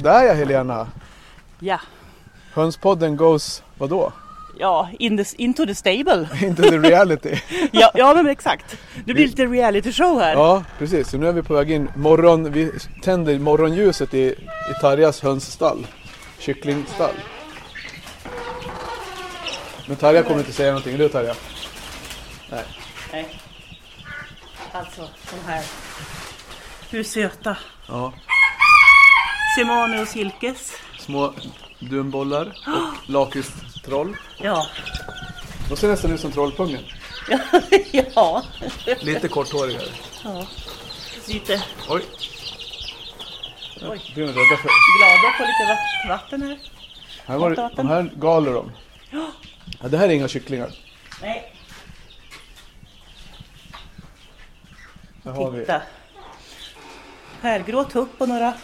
Sådär ja Helena. Ja, Hönspodden goes, vadå? ja in the, into the stable. Into the reality. Ja, ja men exakt. Det blir lite reality show här. Ja, precis. Så nu är vi på väg in. Morgon, vi tänder morgonljuset i, i Tarjas hönsstall. Kycklingstall. Men Tarja kommer inte säga någonting, eller hur Tarja? Nej. Nej. Alltså, de här. Hur söta. Ja. Simone och Silkes. Små dunbollar och lakritstroll. Ja. De ser nästan ut som Trollpungen. ja. Lite korthårigare. ja. Lite Oj, oj, de rädda för... glada på lite va- vatten här. Här var det, de här galer de. Ja, det här är inga kycklingar. Nej, Här titta. Pärlgrå tupp och några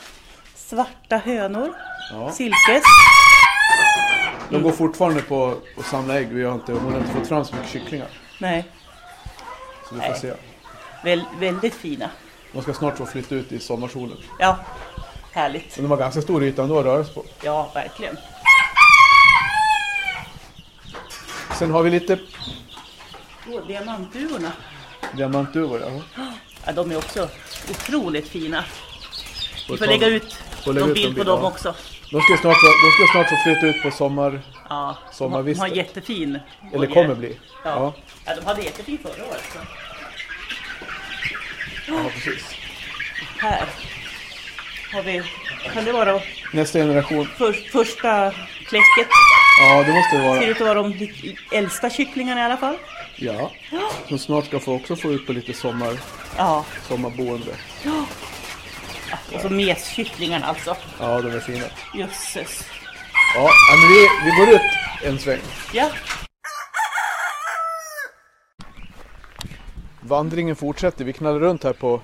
svarta hönor. Ja. Silkes. De går fortfarande på att samla ägg. Vi har inte, hon har inte fått fram så mycket kycklingar. Nej, Så vi får Nej. se. väl, väldigt fina. De ska snart få flytta ut i sommarsolen. Ja, härligt. Men de har ganska stor yta ändå att röra sig på. Ja, verkligen. Sen har vi lite Åh, diamantduvorna. diamantduvor. Ja. Ja, de är också otroligt fina. Vi får lägga ut får lägga någon ut bild en på bild, dem ja. också. De ska snart, få- de ska snart få flytta ut på sommar... Ja, de har, de har jättefin Eller kommer bli. Ja. Ja, ja, de hade jättefin förra året. Så. ja precis. Här har vi, kan det vara Nästa generation. för, första kläcket? Ja, det måste det Ser vara. ut att vara de äldsta kycklingarna i alla fall. Ja. Som snart ska få också få ut på lite sommar, Ja, sommarboende. Och så meskycklingarna alltså. Ja, de är fina. Jösses. Ja, ja, men vi, vi går ut en sväng. Ja, Vandringen fortsätter. Vi knallar runt här på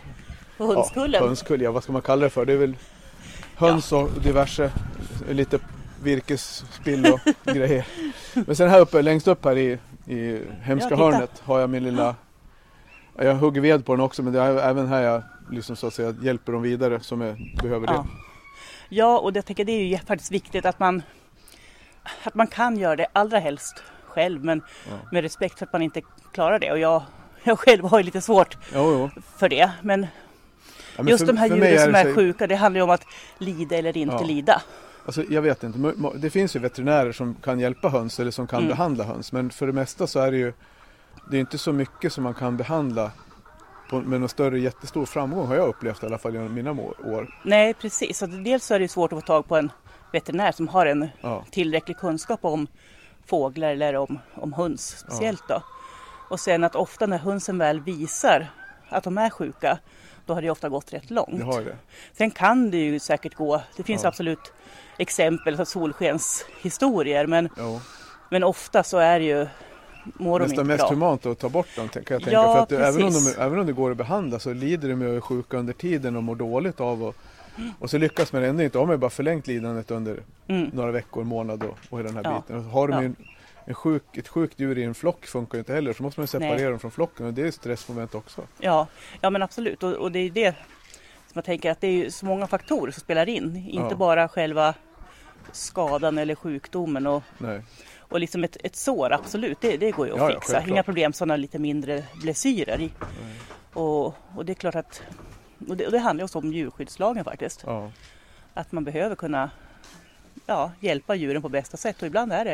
på ja, Hundskullen. hönskull. Ja, vad ska man kalla det för? Det är väl höns och diverse lite virkesspill och grejer. Men sen här uppe, längst upp här i, i hemska Ja, hörnet har jag min lilla... ja, Jag hugger ved på den också men det är även här jag liksom så att säga hjälper dem vidare som är, behöver det. Ja. ja, och jag tänker det är ju faktiskt viktigt att man, att man kan göra det allra helst själv men med respekt för att man inte klarar det. Och jag, jag själv har ju lite svårt Jo, jo. för det. Men Ja, men just för- de här djuren som det är så- sjuka, det handlar ju om att lida eller inte Ja. lida. Alltså, jag vet inte, det finns ju veterinärer som kan hjälpa höns eller som kan Mm. behandla höns. Men för det mesta så är det ju Det är inte så mycket som man kan behandla på, med någon större jättestor framgång har jag upplevt i alla fall genom mina år. Nej, precis. Så dels så är det svårt att få tag på en veterinär som har en Ja, tillräcklig kunskap om fåglar eller om, om höns speciellt då. Och sen att ofta när hönsen väl visar att de är sjuka, då har det ofta gått rätt långt. det har det. Sen kan det ju säkert gå, det finns Ja. absolut exempel, så solskenshistorier, men, men ofta så är det ju, mår de inte mest bra. humant att ta bort dem kan jag tänka. Ja, för att det, även, om de, även om det går att behandla så lider de ju sjuka under tiden och mår dåligt av och, och så lyckas man ändå inte. De har ju bara förlängt lidandet under Mm. några veckor, månad och, och hela den här Ja. biten. Och har de Ja. en, en sjuk, ett sjukt djur i en flock funkar ju inte heller. Så måste man separera Nej. dem från flocken och det är ett stressmoment också. Ja, ja men absolut. Och, och det är det som jag tänker att det är så många faktorer som spelar in. Inte bara själva skadan eller sjukdomen. Och, Nej. Och liksom ett, ett sår, absolut, det, det går ju att Ja, ja, fixa. självklart. Inga problem, sådana lite mindre blessyrer. i. Och, och det är klart att och det, och det handlar också om djurskyddslagen faktiskt. Ja. Att man behöver kunna ja, hjälpa djuren på bästa sätt och ibland är det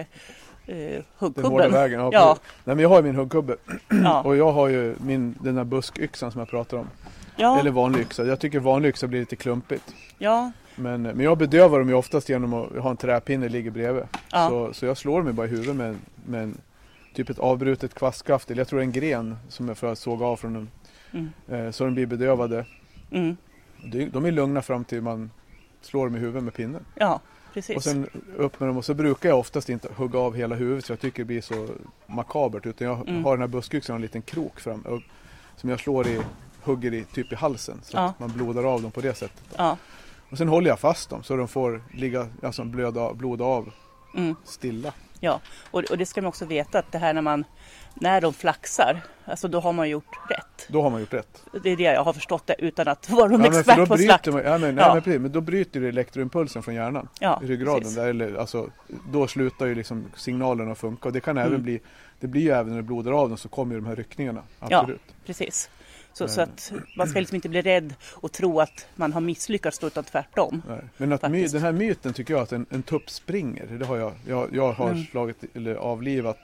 eh, Den huggkubben. vägen. Ja, Ja. Nej, men jag har ju min huggkubbe Ja. och jag har ju min, den där buskyxan som jag pratar om. Ja, Eller vanlig yxa. Jag tycker vanlig yxa blir lite klumpigt. ja, Men, men jag bedövar dem ju oftast genom att ha en träpinne ligger bredvid. Ja. Så, så jag slår mig bara i huvudet med, med en, typ ett avbrutet kvastskaft. Eller jag tror en gren som jag får såga av från dem. Mm. Eh, så de blir bedövade. mm, De, de är lugna fram till man slår dem i huvudet med pinnen. ja precis. Och sen upp med dem och så brukar jag oftast inte hugga av hela huvudet så jag tycker det blir så makabert. Utan jag Mm. har den här buskyxan och en liten krok fram. Och, som jag slår i, hugger i typ i halsen. Så Ja. att man blodar av dem på det sättet. ja, Och sen håller jag fast dem så de får ligga, alltså blöda, blod av mm. stilla. Ja, och, och det ska man också veta att det här när man, när de flaxar, alltså då har man gjort rätt. Då har man gjort rätt. Det är det jag har förstått det utan att vara någon Ja, expert då på slakt. man, ja, men, Ja. ja. men, precis, men då bryter du elektroimpulsen från hjärnan. Ja, ryggraden. precis. Där, eller, alltså, då slutar ju liksom signalerna att funka. Och det kan Mm. även bli, det blir ju även när det blodar av dem så kommer ju de här ryckningarna. Ja. Absolut. Precis. Så, så att man ska liksom inte bli rädd och tro att man har misslyckats utan tvärtom. Nej. Men att my, den här myten tycker jag att en, en tupp springer. Det har jag, jag, jag har Mm. slagit eller avlivat.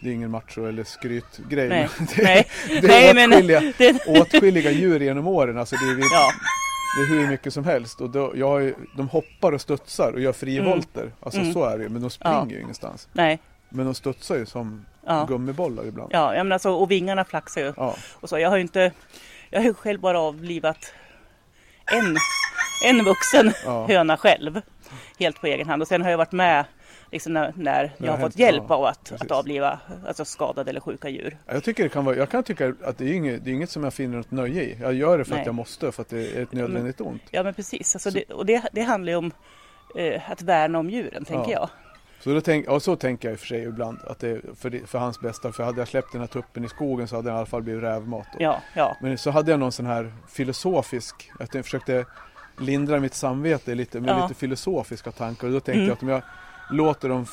Det är ingen macho eller skrytgrej. Nej, men det, nej, det nej är men åtskilliga, det, åtskilliga djur genom åren. Alltså det, är, ja, det är hur mycket som helst. Och då, jag de hoppar och studsar och gör frivolter. Alltså Mm. så är det. Men de springer Ja. ju ingenstans. nej, Men de studsar ju som ja, gummibollar ibland. ja, jag menar alltså, och vingarna flaxar ju. Ja. Och så, jag har ju inte, jag har ju själv bara avlivat en, en vuxen Ja. höna själv. Helt på egen hand. Och sen har jag varit med liksom när, när jag har har fått hänt, hjälp ja, av att, precis. att avliva alltså skadade eller sjuka djur. Jag, tycker det kan vara, jag kan tycka att det är, inget, det är inget som jag finner något nöje i. Jag gör det för Nej. att jag måste, för att det är ett nödvändigt ont. Ja men precis, alltså det, och det, det handlar ju om eh, att värna om djuren tänker Ja. jag. Så, då tänk, ja, så tänker jag i och för sig ibland, att det är för, för hans bästa. För hade jag släppt den här tuppen i skogen så hade den i alla fall blivit rävmat. Ja, ja, Men så hade jag någon sån här filosofisk, att jag försökte lindra mitt samvete lite, med Ja. lite filosofiska tankar. Och då tänkte Mm. jag att om jag låter dem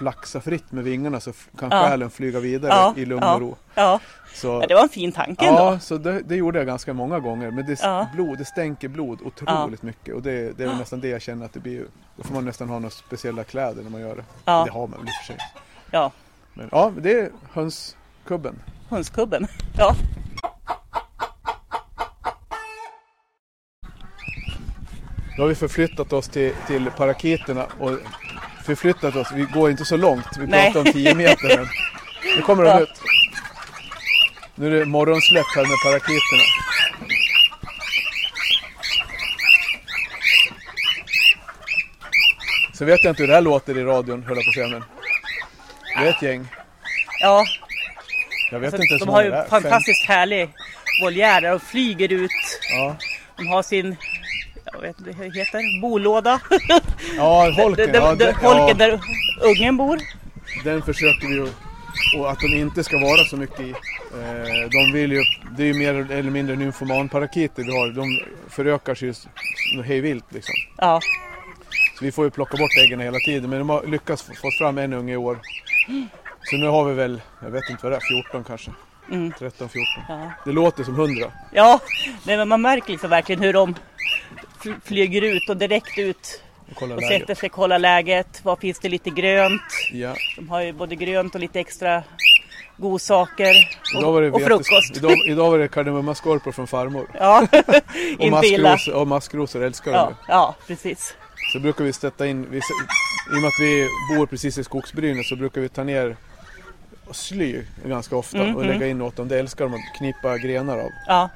flaxa fritt med vingarna så kan Ja. själen flyga vidare Ja, i lugn ja. och ro. ja. Så, det var en fin tanke ändå. Ja, så det, det gjorde jag ganska många gånger. Men det, blod, det stänker blod otroligt mycket. Och det, det är nästan det jag känner att det blir. Då får man nästan ha några speciella kläder när man gör det. Det har man väl i och för sig. Ja, Men ja, det är hönskubben. hönskubben. Ja, Då har vi förflyttat oss till, till parakiterna och förflyttat oss. Vi går inte så långt. Vi Nej. pratar om 10 meter. Men nu kommer de ut. Nu är det morgonsläpp här med parakiterna. Så vet jag inte hur det här låter i radion, höll jag på att säga. Men det är ett gäng. ja. Jag vet Alltså, inte ens de har ju fantastiskt härlig voljär där de flyger ut. Ja, De har sin, jag vet inte hur det heter, bolåda. ja holken. Ja, den, holken ja, där ungen bor. den försöker vi ju... Och att de inte ska vara så mycket i. Eh, de vill ju... Det är ju mer eller mindre nymfomanparakiter vi har. De förökar sig ju s- s- hej vilt liksom. Ja, Så vi får ju plocka bort äggen hela tiden. Men de har lyckats få fram en unge i år. Så nu har vi väl, jag vet inte vad det är, 14 kanske. Mm. 13, 14. ja. Det låter som 100. ja. Nej, men man märker liksom verkligen hur de flyger ut och direkt ut Och kolla och sätter sig, kollar läget. Var finns det lite grönt? Ja. De har ju både grönt och lite extra godsaker Idag och, var det, och frukost. idag, idag var det kardemummaskorpor från farmor. Ja, Och inte illa. och maskrosor älskar de Ja, ju. ja, precis. Så brukar vi sätta in, vi, i och med att vi bor precis i skogsbrynet så brukar vi ta ner sly ganska ofta Mm, och mm. lägga in åt dem. Det älskar de att knipa grenar av Ja,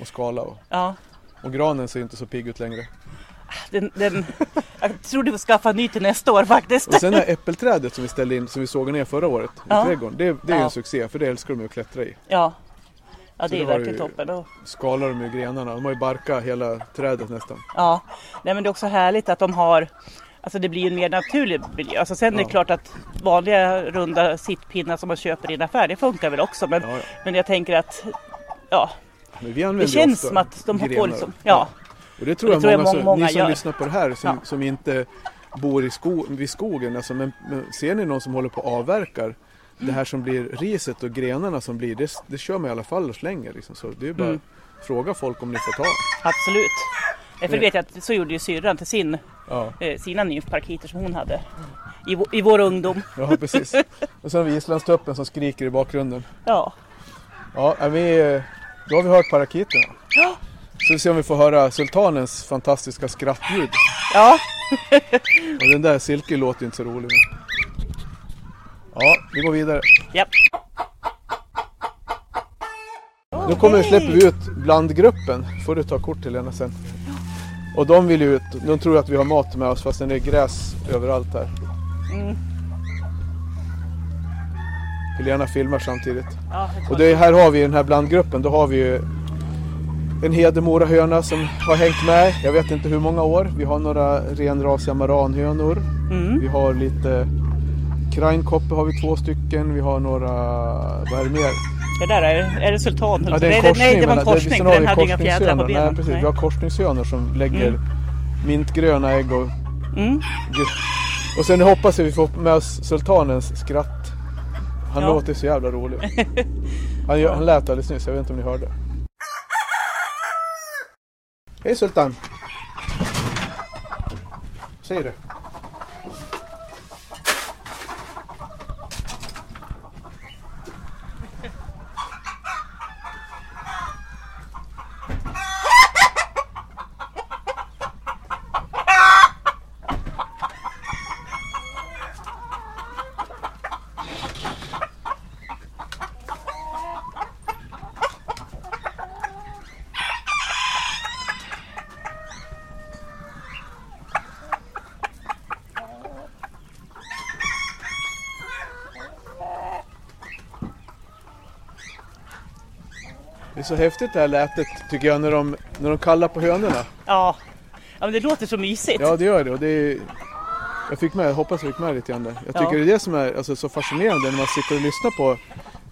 och skala. Och, ja. Och granen ser inte så pigg ut längre. Den, den, jag tror du får skaffa ny till nästa år faktiskt. Och sen det här äppelträdet som vi ställde in, som vi såg ner förra året i Ja. trädgården. Det, det är ju Ja. en succé för det älskar de ju att klättra i. Ja, ja det är verkligen ju- toppen. Och, Skalar de ju grenarna. De har ju barkat hela trädet nästan. ja, Nej, men det är också härligt att de har Alltså det blir en mer naturlig miljö. Alltså sen är det Ja. klart att vanliga runda sittpinnar som man köper i en affär, det funkar väl också. Men, Ja, ja. men jag tänker att ja, det känns som att de har på grenar. liksom, ja, Och det tror jag, Det tror jag många, många- som, många ni som gör. lyssnar på det här som, som inte bor i sko, vid skogen. Alltså, men, men ser ni någon som håller på och avverkar det här som blir riset och grenarna som blir, det, det kör man i alla fall och slänger. Liksom. Så det är bara Mm. fråga folk om ni får ta. absolut. Eh, För Det- det vet jag att så gjorde ju syrran till sin, Ja, eh, sina nymfparkiter som hon hade i, i vår ungdom. ja precis. Och sen har vi islandstuppen som skriker i bakgrunden. Ja, Ja, är vi, då har vi hört parakiterna. Ja. Så vi ser om vi får höra sultanens fantastiska skrattljud. ja, Och den där Silke låter ju inte så rolig. Men... Ja, vi går vidare. ja. Nu kommer, släpper vi ut blandgruppen. får du ta kort till Lena sen. Och de vill ut. De tror att vi har mat med oss fast det är gräs överallt här. Mm. Helena filmar samtidigt. ja Och det, här har vi den här blandgruppen. Då har vi ju en Hedemora höna som har hängt med. Jag vet inte hur många år. Vi har några renrasiga maranhönor. mm. Vi har lite Krajnkoppe har vi två stycken. Vi har några, vad är det mer? Det där är, är det sultan? Ja, det är en nej, korsning. nej, det var en korsning. för Den hade inga fjädrar på benen. Nej, precis. Vi har korsningshönor som lägger Mm. mintgröna ägg och, Mm. och sen hoppas jag vi får med oss sultanens skratt. Han Ja. låter så jävla rolig. Han, gör- han lät alldeles nyss, jag vet inte om ni hörde. Hej Sultan! Säger du? Är så häftigt det här lätet tycker jag när de, när de kallar på hönorna. Ja. ja, men det låter så mysigt. Ja det gör det och det är, Jag fick med, jag hoppas jag fick med lite grann där. Jag tycker Ja. det är det som är alltså, så fascinerande när man sitter och lyssnar på,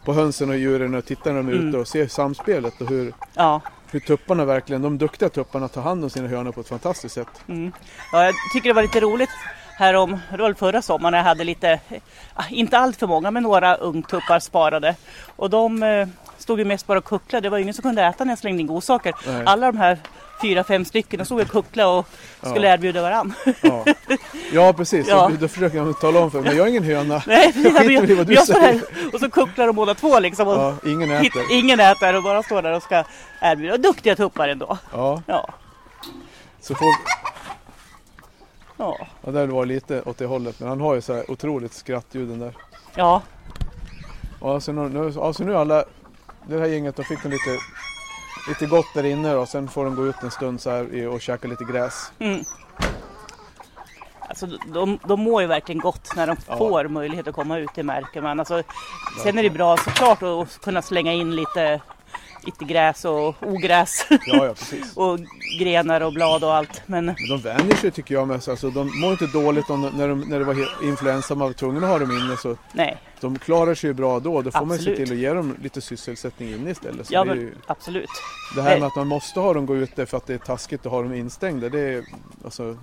på hönsen och djuren och tittar när de är Mm. ute och ser samspelet och hur, Ja. hur tupparna verkligen, de duktiga tupparna tar hand om sina hönor på ett fantastiskt sätt. Mm. ja, jag tycker det var lite roligt här om, det förra sommaren när jag hade lite, ah, inte allt för många, men några ungtuppar sparade. Och de eh, stod ju mest bara och kucklade. Det var ingen som kunde äta när jag slängde in godsaker. Nej. Alla de här fyra, fem stycken, de stod och kucklade och skulle Ja. erbjuda varann. Ja, ja precis, Ja. Då, försöker jag tala om för men jag är ingen höna. Nej, Jag skiter i vad du jag säger. och så kucklar de båda två liksom. Och Ja, ingen hit, äter. ingen äter och bara står där och ska erbjuda. Och duktiga tuppar ändå. Ja, Ja. så får, Ja. ja, det var lite åt det hållet men han har ju så här otroligt skrattljud den där. ja. Ja, så nu, alltså nu alla, det här gänget, de fick de lite, lite gott där inne och sen får de gå ut en stund så här och käka lite gräs. Mm. Alltså, de, de mår ju verkligen gott när de Ja. får möjlighet att komma ut, det märker man. Alltså, sen är det bra såklart att kunna slänga in lite, lite gräs och ogräs Ja, ja precis. och grenar och blad och allt. Men Men de vänjer sig tycker jag mest. Alltså, de mår inte dåligt om, när, de, när det var influensa, man var tvungen att ha dem inne. Så nej, de klarar sig ju bra då. Då får man ju se Absolut. till att ge dem lite sysselsättning inne istället. Så ja men ju, absolut. det här Nej. med att man måste ha dem gå ute för att det är taskigt att ha dem instängda. Det är, alltså,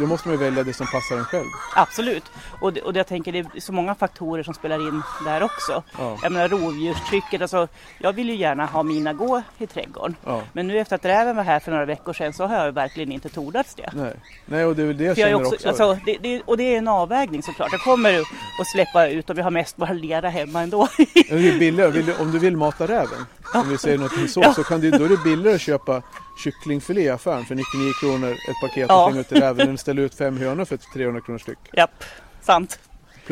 då måste man ju välja det som passar en själv. Absolut. Och, det, och det, jag tänker det är så många faktorer som spelar in där också. Ja, Jag menar rovdjurstrycket, alltså, jag vill ju gärna ha mina gå i trädgården. ja. Men nu efter att räven var här för några veckor sedan så har jag verkligen inte tordats det. Nej. Nej, och det är väl det jag jag känner också, också. Alltså, det, det, och det är en avvägning såklart. Jag kommer att släppa ut och vi har mest bara lera hemma ändå. Det är billigare. Du, om du vill mata räven, om vi säger något så, Ja. så kan det, då är det billigare att köpa kycklingfilé i affären för 99 kronor ett paket och Ja. slänga ut till räven än att ställa ut fem hönor för 300 kronor styck. Japp, sant.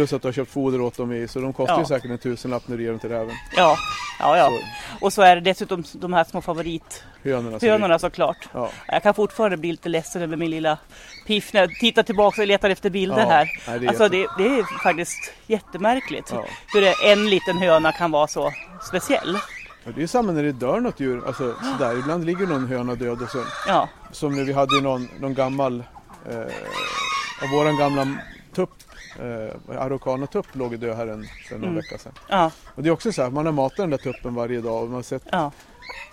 Plus att du har köpt foder åt dem i, så de kostar ju Ja. säkert en tusenlapp när du ger dem till räven. Ja, ja, ja. Så, Och så är det dessutom de här små favorithönorna hönorna. Så såklart. ja. Jag kan fortfarande bli lite ledsen över min lilla piff när jag tittar tillbaka och letar efter bilder Ja, här. nej, det är alltså det, det är faktiskt jättemärkligt Ja. hur en liten höna kan vara så speciell. Ja, Det är ju samma när det dör något djur. Alltså, sådär. Ibland ligger någon höna död och så. Ja, Som när vi hade ju någon, någon gammal, eh, av våran gamla tupp, eh, araucana-tupp låg här en, för någon Mm. vecka sedan. ja, Och det är också så här, man har matat den där tuppen varje dag och man har sett ja.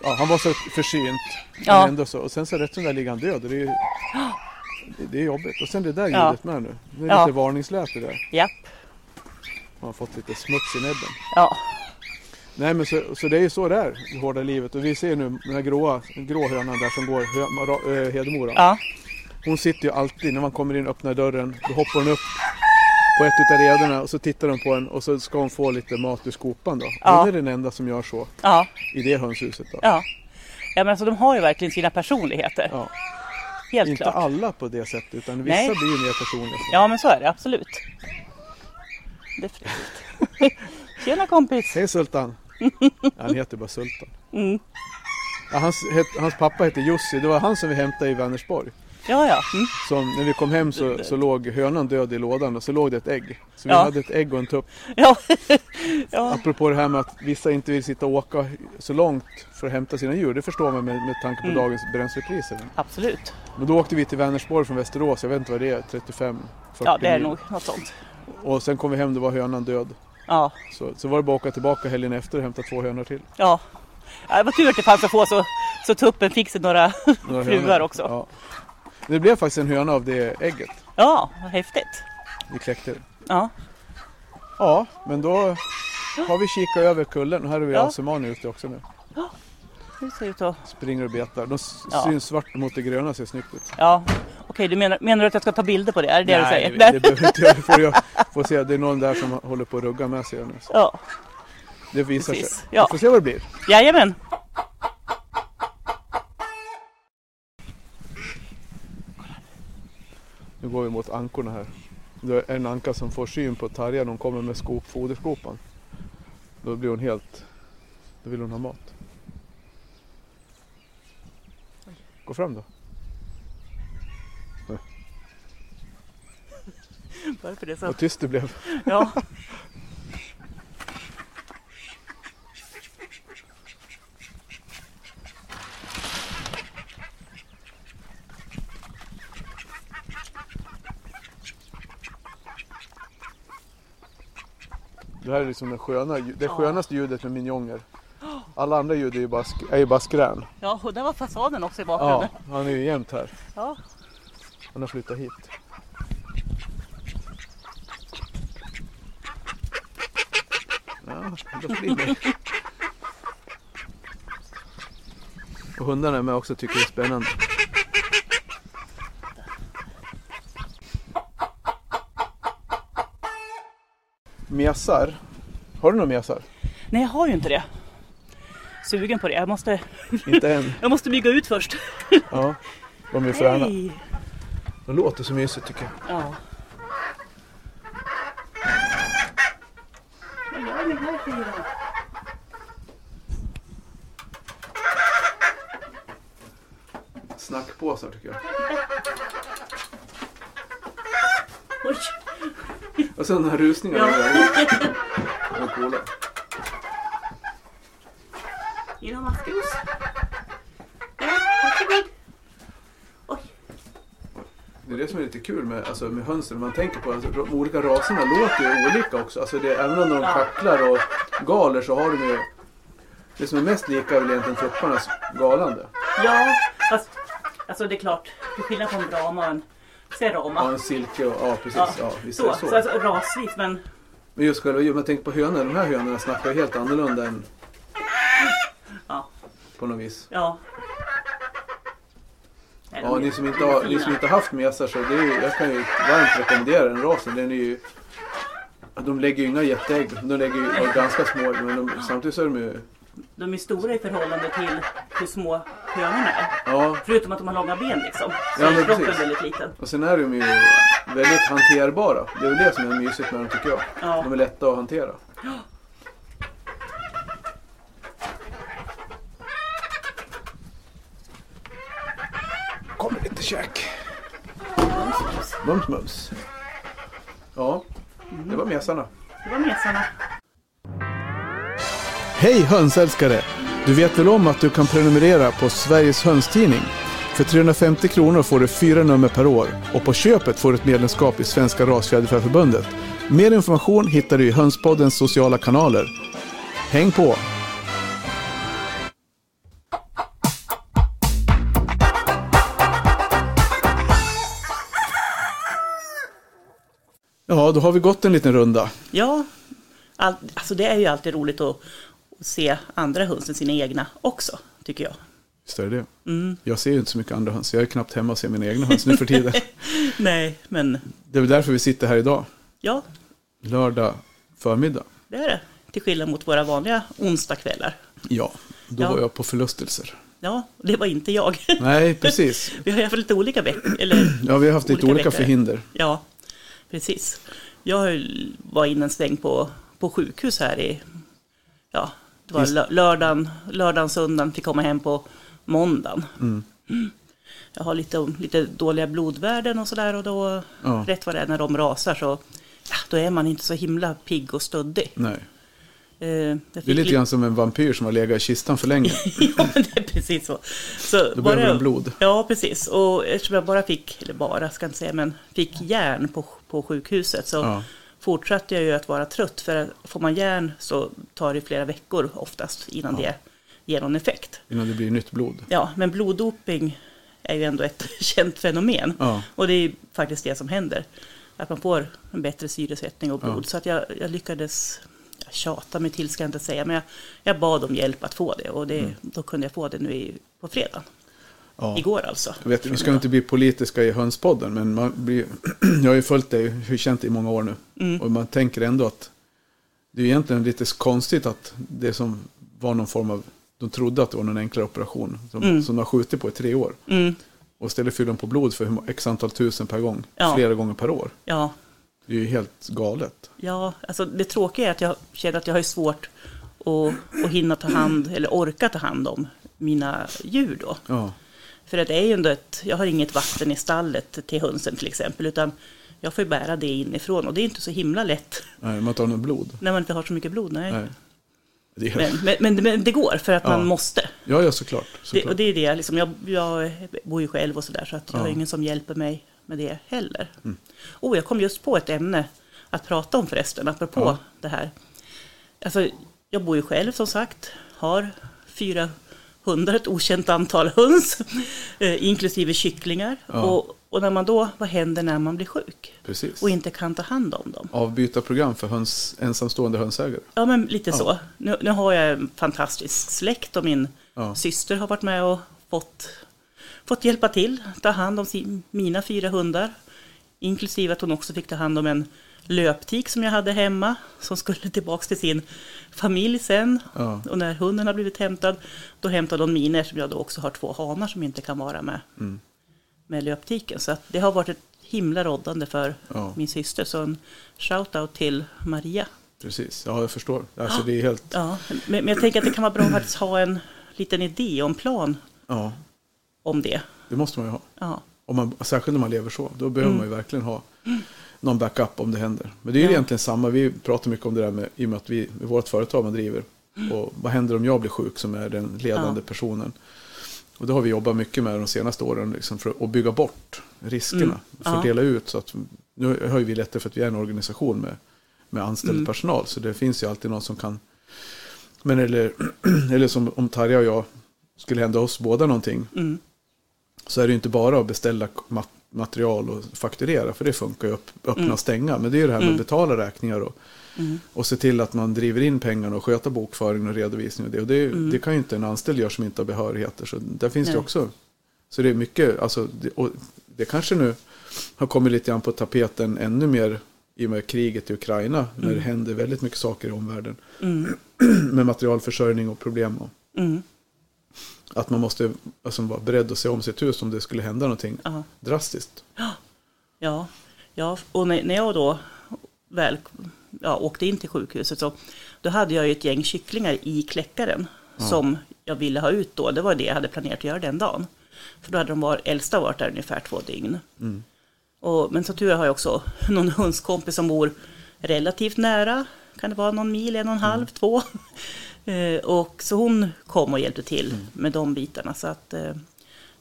Ja, han var så försynt. Ja. Ändå så. Och sen så rätt som där ligger han död. Och det, är, ju- det, det är jobbigt. Och sen det där ljudet med nu. Det är lite varningsläte där. Japp, Man har fått lite smuts i näbben. ja, Nej men så, så det är ju så det är, det hårda livet. Och vi ser nu den här gråa, grå hönan där som går, hö, eh, Hedemora. ja, Hon sitter ju alltid, när man kommer in och öppnar dörren, då hoppar hon upp på ett utav rederna och så tittar hon på en och så ska hon få lite mat ur skopan då. Ja. Hon är den enda som gör så ja, i det hönshuset då. ja. Ja men alltså de har ju verkligen sina personligheter. Ja. Helt Inte klart. alla på det sättet utan vissa Nej. blir ju mer personliga. Ja men så är det absolut. Definitivt. Tjena kompis! Hej Sultan! Han heter bara Sultan. Mm. Ja, hans, hans pappa hette Jussi, det var han som vi hämtade i Vänersborg. Ja ja. Mm. Som, när vi kom hem så, så låg hönan död i lådan och så låg det ett ägg. Så vi Ja. hade ett ägg och en tupp. Ja. ja. Apropå det här med att vissa inte vill sitta och åka så långt för att hämta sina djur. Det förstår man med, med tanke på Mm. dagens bränslepriser. Absolut. Men då åkte vi till Vänersborg från Västerås, jag vet inte vad det är, 35 40 Ja det är mil. nog något sånt. Och sen kom vi hem, då var hönan död. Ja, Så, så var det bara att åka tillbaka helgen efter och hämta två hönor till. ja. Det var tur att det fanns att få så, så tuppen fick sig några Några fruar också. Ja. Det blev faktiskt en höna av det ägget vad häftigt. vi kläckte. Ja, Ja, men då har vi kikat över kullen och här har vi Ja. Alsemaner ute också nu. det ser ut att... Springer och betar. De Ja. syns svart mot det gröna, ser snyggt ut. Ja, okej, du menar, menar du att jag ska ta bilder på det? Är det det du säger? det, det behöver inte jag. Det får jag får se. Det är någon där som håller på att rugga med sig nu. Ja, det visar Precis. sig. Ja. Vi får se vad det blir. jajamän. Nu går vi mot ankorna här. Det är en anka som får syn på Tarja när hon kommer med skop, foderskopan. Då blir hon helt... Då vill hon ha mat. Gå fram då. Bara för det så. Vad tyst det blev. Ja. Det här är liksom det, sköna, det skönaste ljudet med minjonger. Alla andra ljud är ju bara, är ju bara skrän. ja, och där var fasaden också i Ja, bakgrunden. han är ju jämt här. Ja. Han har flyttat hit. Ja, då. Och hundarna är med också tycker det är spännande. Mesar. Har du några mesar? Nej, jag har ju inte det. Sugen på det. Jag måste, Inte än. jag måste bygga ut först. Ja, de är fräna. De låter så mysigt tycker jag. Ja. Vad gör ni här? Snackpåsar tycker jag. Här rusningen. Ja. De är coola. Vill du ha maskros? Ja, varsågod. Oj. Det är det som är lite kul med, alltså, med hönsen. Man tänker på att alltså, de olika raserna låter ju olika också. Alltså, det, även om de Ja. kacklar och galer så har de ju... Det som är mest lika är väl egentligen tupparnas galande. Ja, fast alltså det är klart. Till skillnad från brahma och en serama. Ja, en silke och... Ja, precis. Ja, Ja, visst så, är det så. så. alltså, rasvis men Men just själva djuret, man tänker på hönor. De här hönorna snackar ju helt annorlunda än... Ja. På något vis. ja. Nej, Ja, ni som inte har, ni som inte haft mesar så det är ju, jag kan ju varmt rekommendera den rasen. Den är ju... De lägger ju inga jätteägg. De lägger ju ganska små men de, samtidigt så är de ju... De är stora i förhållande till hur små hönorna är. Ja, Förutom att de har långa ben liksom. Så Ja, är kroppen precis. väldigt liten. och sen är de ju väldigt hanterbara. Det är väl det som är mysigt med dem tycker jag. Ja. De är lätta att hantera. Kommer lite käk. Mums mums. Ja, det var mesarna. Det var mesarna. Hej hönsälskare! Du vet väl om att du kan prenumerera på Sveriges hönstidning? För 350 kronor får du fyra nummer per år och på köpet får du ett medlemskap i Svenska Rasfjäderfäförbundet. Mer information hittar du i Hönspoddens sociala kanaler. Häng på! Ja, då har vi gått en liten runda. Ja, all, alltså det är ju alltid roligt att, att se andra höns än sina egna också, tycker jag. Visst är det det? Jag ser ju inte så mycket andra höns. Jag är knappt hemma och ser mina egna höns nu för tiden. Nej, men Det är väl därför vi sitter här idag. ja, Lördag förmiddag. det är det. Till skillnad mot våra vanliga onsdagskvällar. Ja, då Ja. var jag på förlustelser. Ja, det var inte jag. Nej, precis. Vi har fall lite olika veckor. Eller, Ja, vi har haft lite Olika olika veckor. förhinder. ja, precis. Jag var inne en sväng på, på sjukhus här i, ja, det var Just- lördagen, lördagen, söndagen, fick komma hem på måndagen. Mm. Jag har lite, lite dåliga blodvärden och sådär och då, Ja. rätt vad det är när de rasar så, ja, då är man inte så himla pigg och stöddig. Nej. Eh, Det är lite li- grann som en vampyr som har legat i kistan för länge. ja, det är precis så. så Då behöver den blod. Ja, precis. Och eftersom jag bara fick, eller bara ska jag inte säga, men fick järn på, på sjukhuset så Ja. Fortsatte jag ju att vara trött. För får man järn så tar det flera veckor oftast innan Ja. det ger någon effekt. Innan det blir nytt blod. Ja, men bloddoping är ju ändå ett känt fenomen. Ja. Och det är faktiskt det som händer. Att man får en bättre syresättning och blod. Ja. Så att jag, jag lyckades jag tjata mig till, ska jag inte säga. Men jag, jag bad om hjälp att få det. Och det, då kunde jag få det nu i, på fredag. Ja. Igår alltså. Jag vet, vi ska inte bli politiska i hönspodden, men man blir, jag har ju följt dig, hur känt i många år nu. Mm. Och man tänker ändå att det är egentligen lite konstigt att det som var någon form av, de trodde att det var någon enklare operation, som, Mm. som de har skjutit på i tre år. Mm, Och istället fyller de på blod för hur x antal tusen per gång, Ja. flera gånger per år. ja, Det är ju helt galet. ja, alltså det tråkiga är att jag känner att jag har svårt att, att hinna ta hand, eller orka ta hand om mina djur då. Ja, För att det är ju ändå ett, jag har inget vatten i stallet till hönsen till exempel, utan jag får ju bära det inifrån och det är inte så himla lätt nej, man tar någon blod. när man inte har så mycket blod. Nej. Nej. Det är Men, men, men, men det går för att Ja. man måste. ja, ja, såklart. Det, såklart. och det är det, liksom, jag, jag bor ju själv och sådär så att jag Ja. har ingen som hjälper mig med det heller. Mm. Oh, jag kom just på ett ämne att prata om förresten, apropå Ja. det här. Alltså, jag bor ju själv som sagt, har 400, ett okänt antal höns, eh, inklusive kycklingar. Ja. Och, och när man då, vad händer när man blir sjuk Precis. och inte kan ta hand om dem? Avbytarprogram för höns, ensamstående hönsägare. Ja, men lite Ja. så. Nu, nu har jag en fantastisk släkt och min Ja. syster har varit med och fått, fått hjälpa till, ta hand om sin, mina fyra hundar. Inklusive att hon också fick ta hand om en löptik som jag hade hemma, som skulle tillbaka till sin familj sen. Ja. Och när hunden har blivit hämtad, då hämtade hon mina eftersom jag då också har två hanar som inte kan vara med, Mm. med löptiken. Så det har varit ett himla råddande för Ja. min syster. Så en shout-out till Maria. Precis, ja jag förstår. Alltså det är helt, Ja, men, men jag tänker att det kan vara bra att faktiskt ha en liten idé och en plan ja, om det. det måste man ju ha. Ja, Om man, särskilt om man lever så, då behöver Mm. man ju verkligen ha någon backup om det händer. Men det är Ja. egentligen samma, vi pratar mycket om det där med, i och med att vi, med vårt företag man driver. Och vad händer om jag blir sjuk som är den ledande. Ja. personen? Och det har vi jobbat mycket med de senaste åren, liksom för att bygga bort riskerna. Mm. Ja. Fördela ut så att, nu har vi lättare för att vi är en organisation med, med anställd Mm. personal. Så det finns ju alltid någon som kan, men eller, eller som om Tarja och jag skulle hända oss båda någonting mm, så är det inte bara att beställa mat- material och fakturera, för det funkar ju upp, öppna Mm. och stänga. Men det är ju det här med Mm. att betala räkningar och, mm, och se till att man driver in pengarna och sköta bokföring och redovisning. Och det, och det, Mm. det kan ju inte en anställd göra som inte har behörigheter. Så där finns det Nej. också. Så det är mycket, alltså, det, och det kanske nu har kommit lite grann på tapeten ännu mer i och med kriget i Ukraina. När det Mm. händer väldigt mycket saker i omvärlden. mm, Med materialförsörjning och problem. Och mm, att man måste alltså, vara beredd att se om sitt hus om det skulle hända någonting ja, drastiskt. ja, ja, och när, jag då väl ja, åkte in till sjukhuset så då hade jag ju ett gäng kycklingar i kläckaren Ja. som jag ville ha ut då. Det var det jag hade planerat att göra den dagen. För då hade de var, äldsta varit där ungefär två dygn. Mm. Och, men som tur har jag också någon hundskompis som bor relativt nära. Kan det vara någon mil, en och en halv, två. Eh, och så hon kom och hjälpte till med de bitarna. Så att, eh,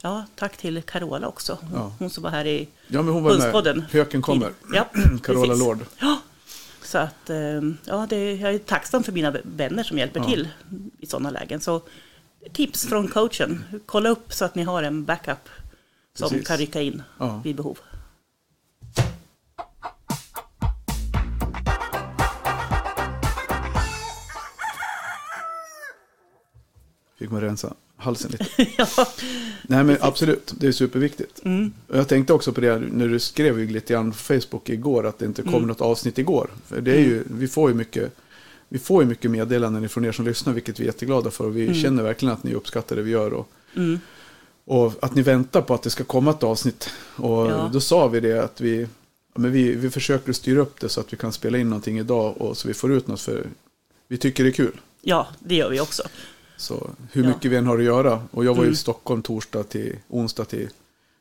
ja, tack till Carola också. Hon, Ja. hon som var här i Ja, men hon var med. Hundspodden. Höken kommer. Ja, Carola precis. Lord. Ja, så att eh, ja, det, jag är tacksam för mina vänner som hjälper Ja. till i sådana lägen. Så tips från coachen. Kolla upp så att ni har en backup som Precis. kan rycka in Ja. vid behov. Fick man rensa halsen lite. ja. Nej men absolut, det är superviktigt. Mm. Jag tänkte också på det när du skrev ju lite grann på Facebook igår att det inte kom Mm. något avsnitt igår. För det är ju, vi får ju mycket vi får ju mycket meddelanden ifrån er som lyssnar, vilket vi är jätteglada för. Och vi Mm. känner verkligen att ni uppskattar det vi gör. Och, Mm. och att ni väntar på att det ska komma ett avsnitt. Och Ja. då sa vi det att vi, men vi, vi försöker styra upp det så att vi kan spela in någonting idag. Och så vi får ut något för vi tycker det är kul. ja, det gör vi också. Så hur Ja. mycket vi än har att göra. Och jag var Mm. i Stockholm torsdag till onsdag till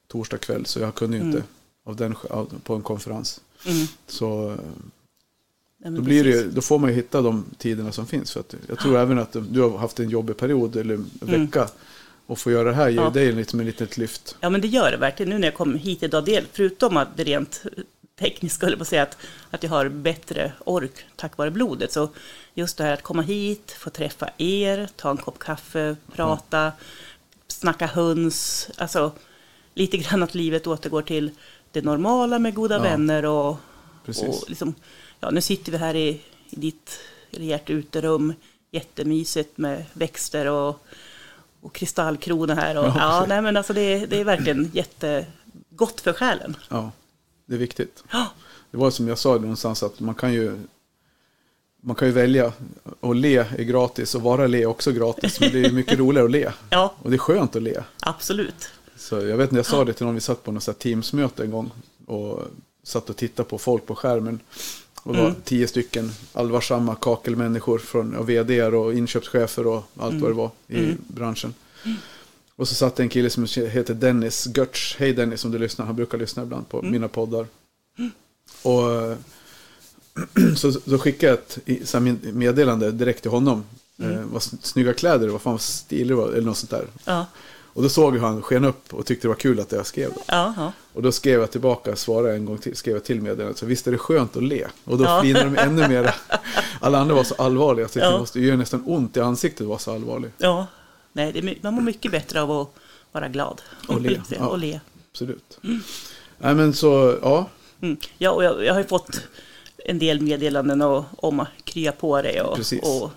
torsdag kväll. Så jag kunde ju inte Mm. av den, av, på en konferens. Mm. Så eh, Ja, då, blir det, då får man ju hitta de tiderna som finns. För att jag tror även att du har haft en jobbig period eller en Mm. vecka. Och få göra det här ger Ja. dig med ett litet lyft. Ja, men det gör det verkligen. Nu när jag kom hit idag, del, förutom att det rent teknisk, skulle jag säga, att, att jag har bättre ork tack vare blodet. Så just det här att komma hit, få träffa er, ta en kopp kaffe, prata, mm. snacka höns, alltså lite grann att livet återgår till det normala med goda ja. vänner och, och liksom, ja, nu sitter vi här i, i ditt eller uterum, jättemysigt med växter och, och kristallkrona här. Och, ja, ja nej, men alltså det, det är verkligen jättegott för själen. Ja, det är viktigt. Ja. Det var som jag sa någonstans att man kan ju man kan ju välja att le är gratis och vara le är också gratis. Men det är mycket roligare att le. Ja. Och det är skönt att le. Absolut. Så jag vet när jag sa det till någon, vi satt på något Teams-möte en gång. Och satt och tittade på folk på skärmen. Och det var mm. tio stycken allvarsamma kakelmänniskor från och vd och inköpschefer och allt mm. vad det var i mm. branschen. Och så satt en kille som heter Dennis Götz. Hej Dennis om du lyssnar, han brukar lyssna ibland på mm. mina poddar. Och så, så skickade jag ett meddelande direkt till honom. Mm. Eh, vad snygga kläder, vad fan vad stilig var, eller något sånt där. Ja. Och då såg hur han sken upp och tyckte det var kul att jag skrev det. Ja, Och då skrev jag tillbaka, svarade en gång till, skrev jag till meddelandet. Så visst är det skönt att le. Och då ja. flinade de ännu mer. Alla andra var så allvarliga. Så det måste göra nästan ont i ansiktet att vara så allvarlig. Ja, nej, det, man mår mycket bättre av att vara glad. Och le. Ja, och le. Absolut. Mm. Nej men så, ja. Mm. Ja, och jag, jag har ju fått en del meddelanden och, om krya på dig. Och, och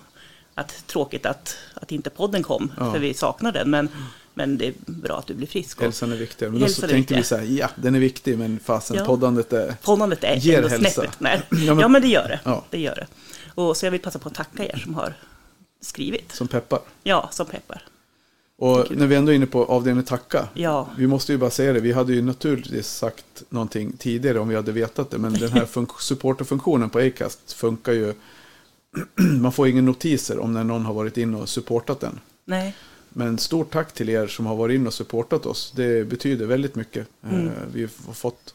att tråkigt att, att inte podden kom, ja. för vi saknar den. Men men det är bra att du blir frisk. Hälsan är viktig. Men då så tänkte vi så här, ja, den är viktig, men fasen, ja. poddandet är, poddandet är ger ändå hälsa. Snäppet. Nej. Ja, men, ja, men det gör det. Ja. det gör det. Och så jag vill passa på att tacka er som har skrivit. Som peppar. Ja, som peppar. Och när vi ändå är inne på avdelningen tacka. Ja. Vi måste ju bara säga det. Vi hade ju naturligtvis sagt någonting tidigare om vi hade vetat det. Men den här supporterfunktionen på Acast funkar ju. Man får ingen notiser om när någon har varit inne och supportat den. Nej. Men stort tack till er som har varit in och supportat oss. Det betyder väldigt mycket. Mm. Eh, vi har fått,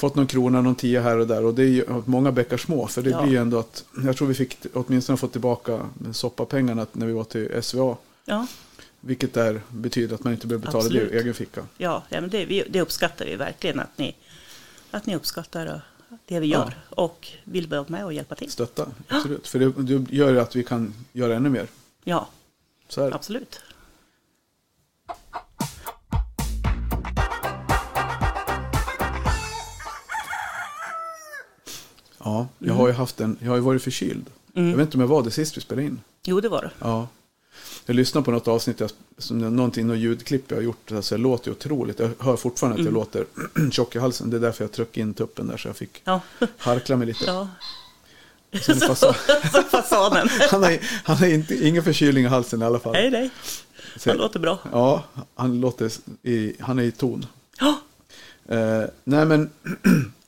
fått någon krona, någon tia här och där. Och det är många bäckar små. För det ja. blir ju ändå att, jag tror vi fick åtminstone fått tillbaka soppapengarna när vi var till SVA. Ja. Vilket där betyder att man inte behöver betala Absolut. det ur egen ficka. Ja, ja men det, det uppskattar vi verkligen. Att ni, att ni uppskattar det vi gör. Ja. Och vill vara med och hjälpa till. Stötta, absolut. För det, det gör att vi kan göra ännu mer. Ja, absolut. Ja, jag mm. har ju haft en, jag har ju varit förkyld. Mm. Jag vet inte om jag var det sist vi spelade in. Jo, det var det. Ja. Jag lyssnade på något avsnitt, som någonting, något ljudklipp jag har gjort. Alltså jag låter ju otroligt. Jag hör fortfarande att jag mm. låter tjock i halsen. Det är därför jag tryckte in tuppen där så jag fick ja. harkla mig lite. Ja. Så fasan. fasanen. han har, han har inte, ingen förkylning i halsen i alla fall. Nej, nej. Han låter bra. Ja, han, låter i, han är i ton. Ja. Eh, nej, men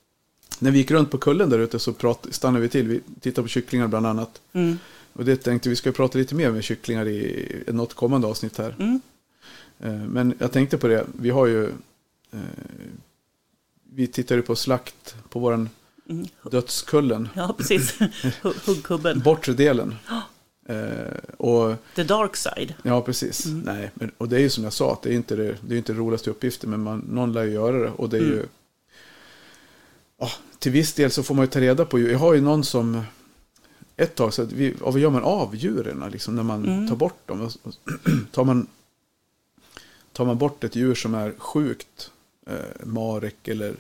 när vi gick runt på kullen där ute så prat, stannade vi till. Vi tittade på kycklingar bland annat. Mm. Och det tänkte vi ska prata lite mer med kycklingar i något kommande avsnitt här. Mm. Eh, men jag tänkte på det, vi har ju eh, vi tittade på slakt på våran mm. dödskullen. Ja, precis. Huggkubben. Bortre delen. Eh, och, The dark side. Ja, precis. Mm. Nej, men, och det är ju som jag sa, att det är inte det, det, är inte roligaste uppgiften, men man, någon lär ju göra det. Och det är mm. ju... Till viss del så får man ju ta reda på, jag har ju någon som ett tag så att vi, vad gör man av djuren liksom, när man mm. tar bort dem? tar, man, tar man bort ett djur som är sjukt, eh, marek eller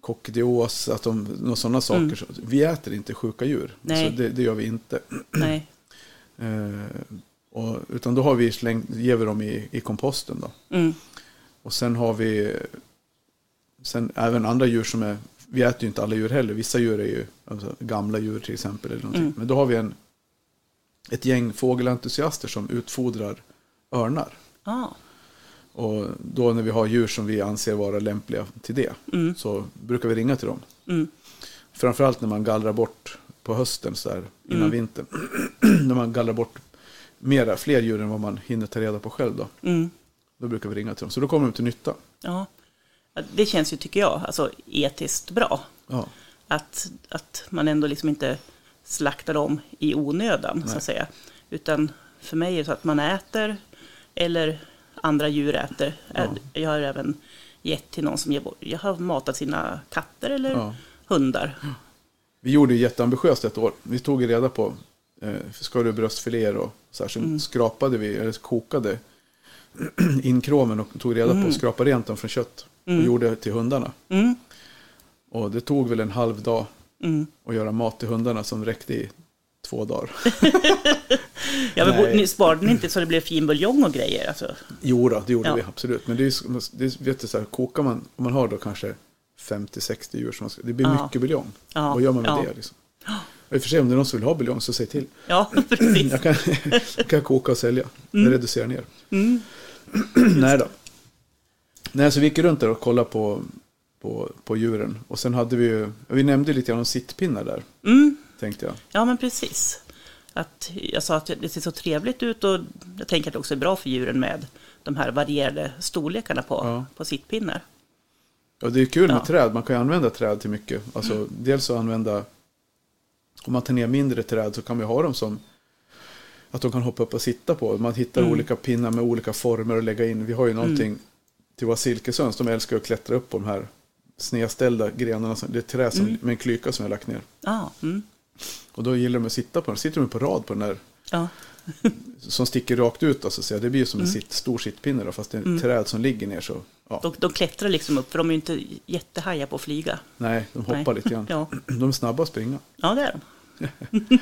kockdios, att de, några sådana saker. Mm. Så, vi äter inte sjuka djur, Nej. så det, det gör vi inte. Nej. Eh, och, utan då har vi släng, ger vi dem i, i komposten. Då. Mm. Och sen har vi sen även andra djur som är, vi äter ju inte alla djur heller, vissa djur är ju alltså, gamla djur till exempel. Eller någonting. Mm. Men då har vi en, ett gäng fågelentusiaster som utfodrar örnar. Ah. Och då när vi har djur som vi anser vara lämpliga till det mm. så brukar vi ringa till dem. Mm. Framförallt när man gallrar bort på hösten så här, innan mm. vintern. när man gallrar bort mera, fler djur än vad man hinner ta reda på själv. Då, mm. då brukar vi ringa till dem. Så då kommer de till nytta. Ja, det känns ju, tycker jag, alltså etiskt bra. Ja. Att, att man ändå liksom inte slaktar dem i onödan, Nej. så att säga. Utan för mig är det så att man äter, eller andra djur äter. Ja. Jag har även gett till någon som ger. Jag har matat sina katter eller Ja. hundar. Vi gjorde ju jätteambitiöst ett år. Vi tog reda på eh, skar du bröstfiléer och så här, så Mm. skrapade vi, eller kokade in kromen och tog reda på och skrapade rent dem från kött. Och gjorde till hundarna. Mm, Och det tog väl en halv dag mm. att göra mat till hundarna som räckte i två dagar. Ja, men ni sparade ni inte så det blev fin buljong och grejer? Alltså. Jo då, det gjorde Ja. vi absolut. Men det är, det är vet du, så här, kokar man, om man har då kanske 50-60 djur, som man ska, det blir Ja. mycket buljong. Ja, Vad gör man med det? Liksom? Och I och för sig, om det är någon som vill ha buljong så säg till. Ja, precis. Jag kan, kan koka och sälja. Jag reducerar ner. Mm. Nej då. Nej, så vi gick runt där och kollade på, på, på djuren. Och sen hade vi ju, vi nämnde lite grann om sittpinnar där, Mm. tänkte jag. Ja, men precis. Att jag sa att det ser så trevligt ut och jag tänker att det också är bra för djuren med de här varierade storlekarna på, Ja. på sittpinnar. Och det är kul med Ja. träd, man kan ju använda träd till mycket. Alltså, Dels att använda, om man tar ner mindre träd så kan vi ha dem som att de kan hoppa upp och sitta på. Man hittar Mm. olika pinnar med olika former att lägga in. Vi har ju någonting till våra silkesöns, de älskar att klättra upp på de här snedställda grenarna. Det är trä som, Mm. med en klyka som jag har lagt ner. Ja, mm. Och då gillar de att sitta på den. sitter de på rad på den där ja, som sticker rakt ut. Alltså, så det blir ju som en Mm. sitt, stor sittpinne då, fast det är ett träd som ligger ner så. Ja, de, de klättrar liksom upp för de är ju inte jättehajar på att flyga. nej, de hoppar Nej. lite grann. Ja, De är snabba att springa. ja det är de.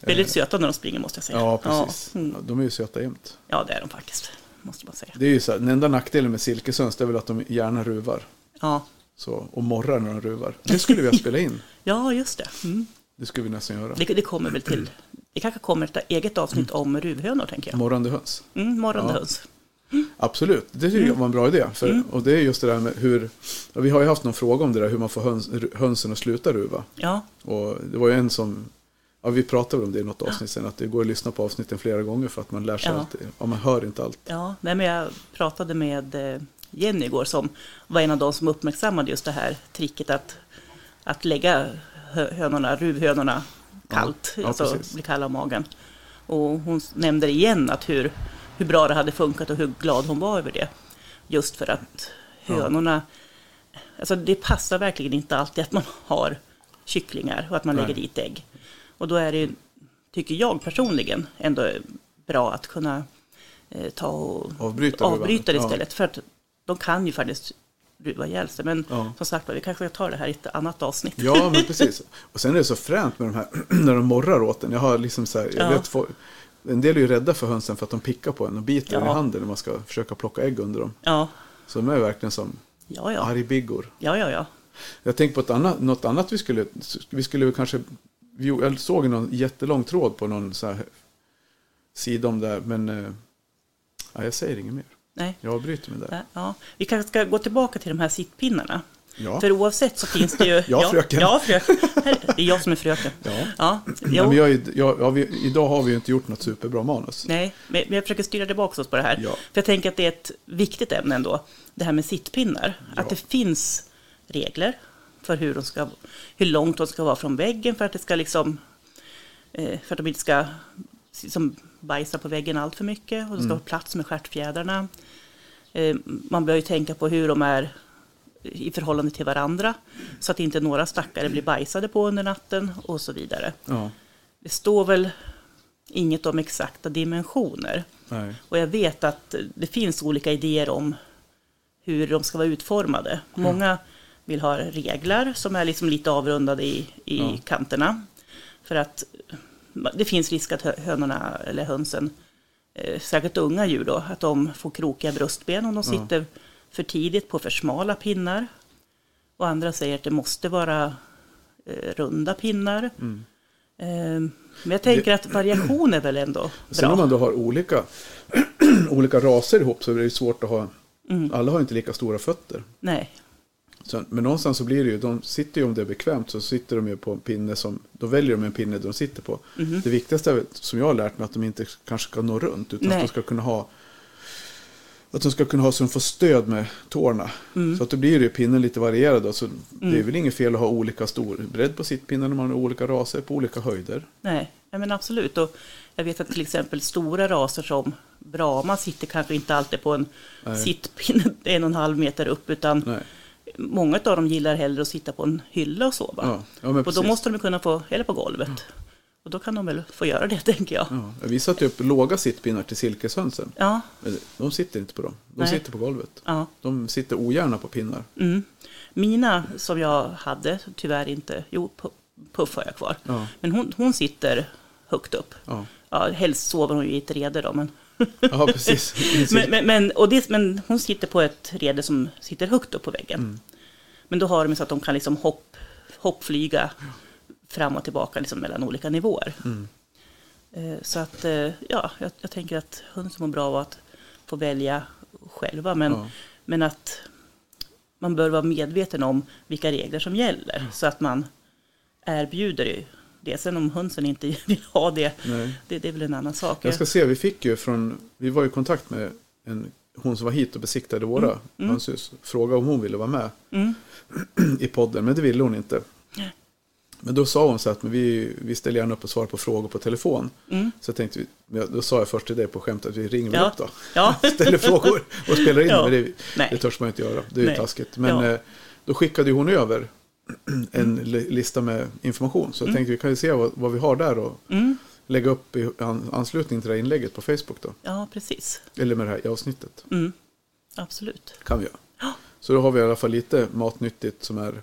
Väldigt söta när de springer måste jag säga. Ja, precis. Ja, mm. De är ju söta jämt. ja det är de faktiskt. Måste man säga. Det är ju så här, den enda nackdelen med silkesöns är väl att de gärna ruvar. Ja, Så, och morrar när de ruvar. Det skulle vi ha spelat in. ja just det. Mm. Det skulle vi nästan göra. det. Det kommer väl till. Det kanske kommer ett eget avsnitt om ruvhönor tänker jag. Morrande höns. Mm, morgonde Ja. höns. Absolut, det tycker jag var en bra idé. För, Och det är just det där med hur, vi har ju haft någon fråga om det där hur man får höns, hönsen att sluta ruva. Ja, Och det var ju en som, ja vi pratade väl om det i något avsnitt sen, att det går att lyssna på avsnitten flera gånger för att man lär sig Ja. allt. Ja, man hör inte allt. ja. Nej, men jag pratade med eh, Jenny igår som var en av de som uppmärksammade just det här tricket att, att lägga hö- hönorna, ruvhönorna kallt, Ja, alltså bli kalla om magen. Och hon nämnde igen att hur, hur bra det hade funkat och hur glad hon var över det. Just för att hönorna, alltså det passar verkligen inte alltid att man har kycklingar och att man Nej. lägger dit ägg. Och då är det, tycker jag personligen, ändå bra att kunna eh, ta och Avbryta avbryta det istället. För att de kan ju faktiskt ruva ihjäl sig. Men Ja. som sagt vi kanske tar det här i ett annat avsnitt. Ja, men precis. Och sen är det så fränt med de här, när de morrar åt en. Jag har liksom så här, jag Ja. vet, folk- en del är ju rädda för hönsen för att de pickar på en och biter en i Ja. handen när man ska försöka plocka ägg under dem. Ja, Så de är verkligen som ja, ja. argbiggor. ja, ja, ja. Jag tänkte på ett annat, något annat vi skulle, vi skulle kanske, jag såg någon jättelång tråd på någon så här sida om det här, men eh, ja, jag säger inget mer. Nej. Jag avbryter mig där. Ja, vi kanske ska gå tillbaka till de här sittpinnarna. Ja, För oavsett så finns det ju... Ja, fröken. Ja, fröken. Det är jag som är fröken. ja. Ja, ja men jag, är- jag, ja, vi, idag har vi ju inte gjort något superbra manus. Nej, men jag försöker styra tillbaka oss på det här. Ja. För jag tänker att det är ett viktigt ämne ändå, det här med sittpinnar. Att det finns regler för hur, de ska, hur långt de ska vara från väggen för att det ska liksom, eh, för att de inte ska liksom, bajsa på väggen allt för mycket och det ska Mm. ha plats med stjärtfjädrarna. Eh, man bör ju tänka på hur de är i förhållande till varandra så att inte några stackare blir bajsade på under natten och så vidare. Ja, Det står väl inget om exakta dimensioner. nej. Och jag vet att det finns olika idéer om hur de ska vara utformade. Mm. Många vill ha reglar som är liksom lite avrundade i, i Ja. kanterna. För att det finns risk att hö- hönorna eller hönsen, eh, säkert unga djur då, att de får krokiga bröstben om de sitter för tidigt på för smala pinnar. Och andra säger att det måste vara eh, runda pinnar. Mm. Eh, men jag tänker att variation är väl ändå Sen om bra. man då har olika, olika raser ihop så är det svårt att ha, Mm. alla har inte lika stora fötter. Nej, Så, men någonstans så blir det ju, de sitter ju om det är bekvämt så sitter de ju på en pinne som, då väljer de en pinne de sitter på. Mhm. Det viktigaste som jag har lärt mig att de inte kanske ska nå runt utan Nej. att de ska kunna ha att de ska kunna ha så de får stöd med tårna. Mm. Så att då blir ju pinnen lite varierad. då. Så Det är väl inget fel att ha olika stor bredd på sittpinnen när man har olika raser på olika höjder. nej. Men absolut. Och jag vet att till exempel stora raser som Brahma sitter kanske inte alltid på en Nej. sittpinne en och en halv meter upp, utan Nej. Många av dem gillar hellre att sitta på en hylla och sova. Ja, ja, och då måste de kunna få, eller på golvet. Och då kan de väl få göra det, tänker jag. Ja, vi satte upp låga sittpinnar till silkeshönsen. Ja, De sitter inte på dem. De Nej. sitter på golvet. ja. De sitter ogärna på pinnar. Mm. Mina som jag hade, tyvärr inte, jo, Pu- Puff har jag kvar. Ja. Men hon, hon sitter högt upp. Ja, Ja, helst sover hon ju i ett rede då, men, ja precis. men, men, men, och det, men hon sitter på ett rede som sitter högt upp på väggen. Mm. Men då har de så att de kan liksom hopp, hoppflyga fram och tillbaka liksom mellan olika nivåer. Mm. Eh, Så att, eh, ja, jag, jag tänker att höns mår bra av att få välja själva, men, Ja. men att man bör vara medveten om vilka regler som gäller, Mm. så att man erbjuder ju det. Sen om hönsen inte vill ha det, det, det är väl en annan sak. Jag ska se, vi fick ju från, vi var i kontakt med en, hon som var hit och besiktade våra hönshus. Frågade om hon ville vara med Mm. i podden, men det ville hon inte. Men då sa hon så att men vi, vi ställer gärna upp och svarar på frågor på telefon. Mm. Så jag tänkte, då sa jag först till dig på skämt att vi ringer Ja. upp då. Ja. Ställer frågor och spelar in, Ja. men det, Nej. det törs man inte göra. Det är ju taskigt. Men Ja. eh, då skickade hon över en li- lista med information. Så jag tänkte vi kan ju se vad, vad vi har där och Mm. lägga upp i an, anslutning till det här inlägget på Facebook då. ja, precis. Eller med det här avsnittet. Mm. Absolut. Kan vi göra. Ja. Så då har vi i alla fall lite matnyttigt som är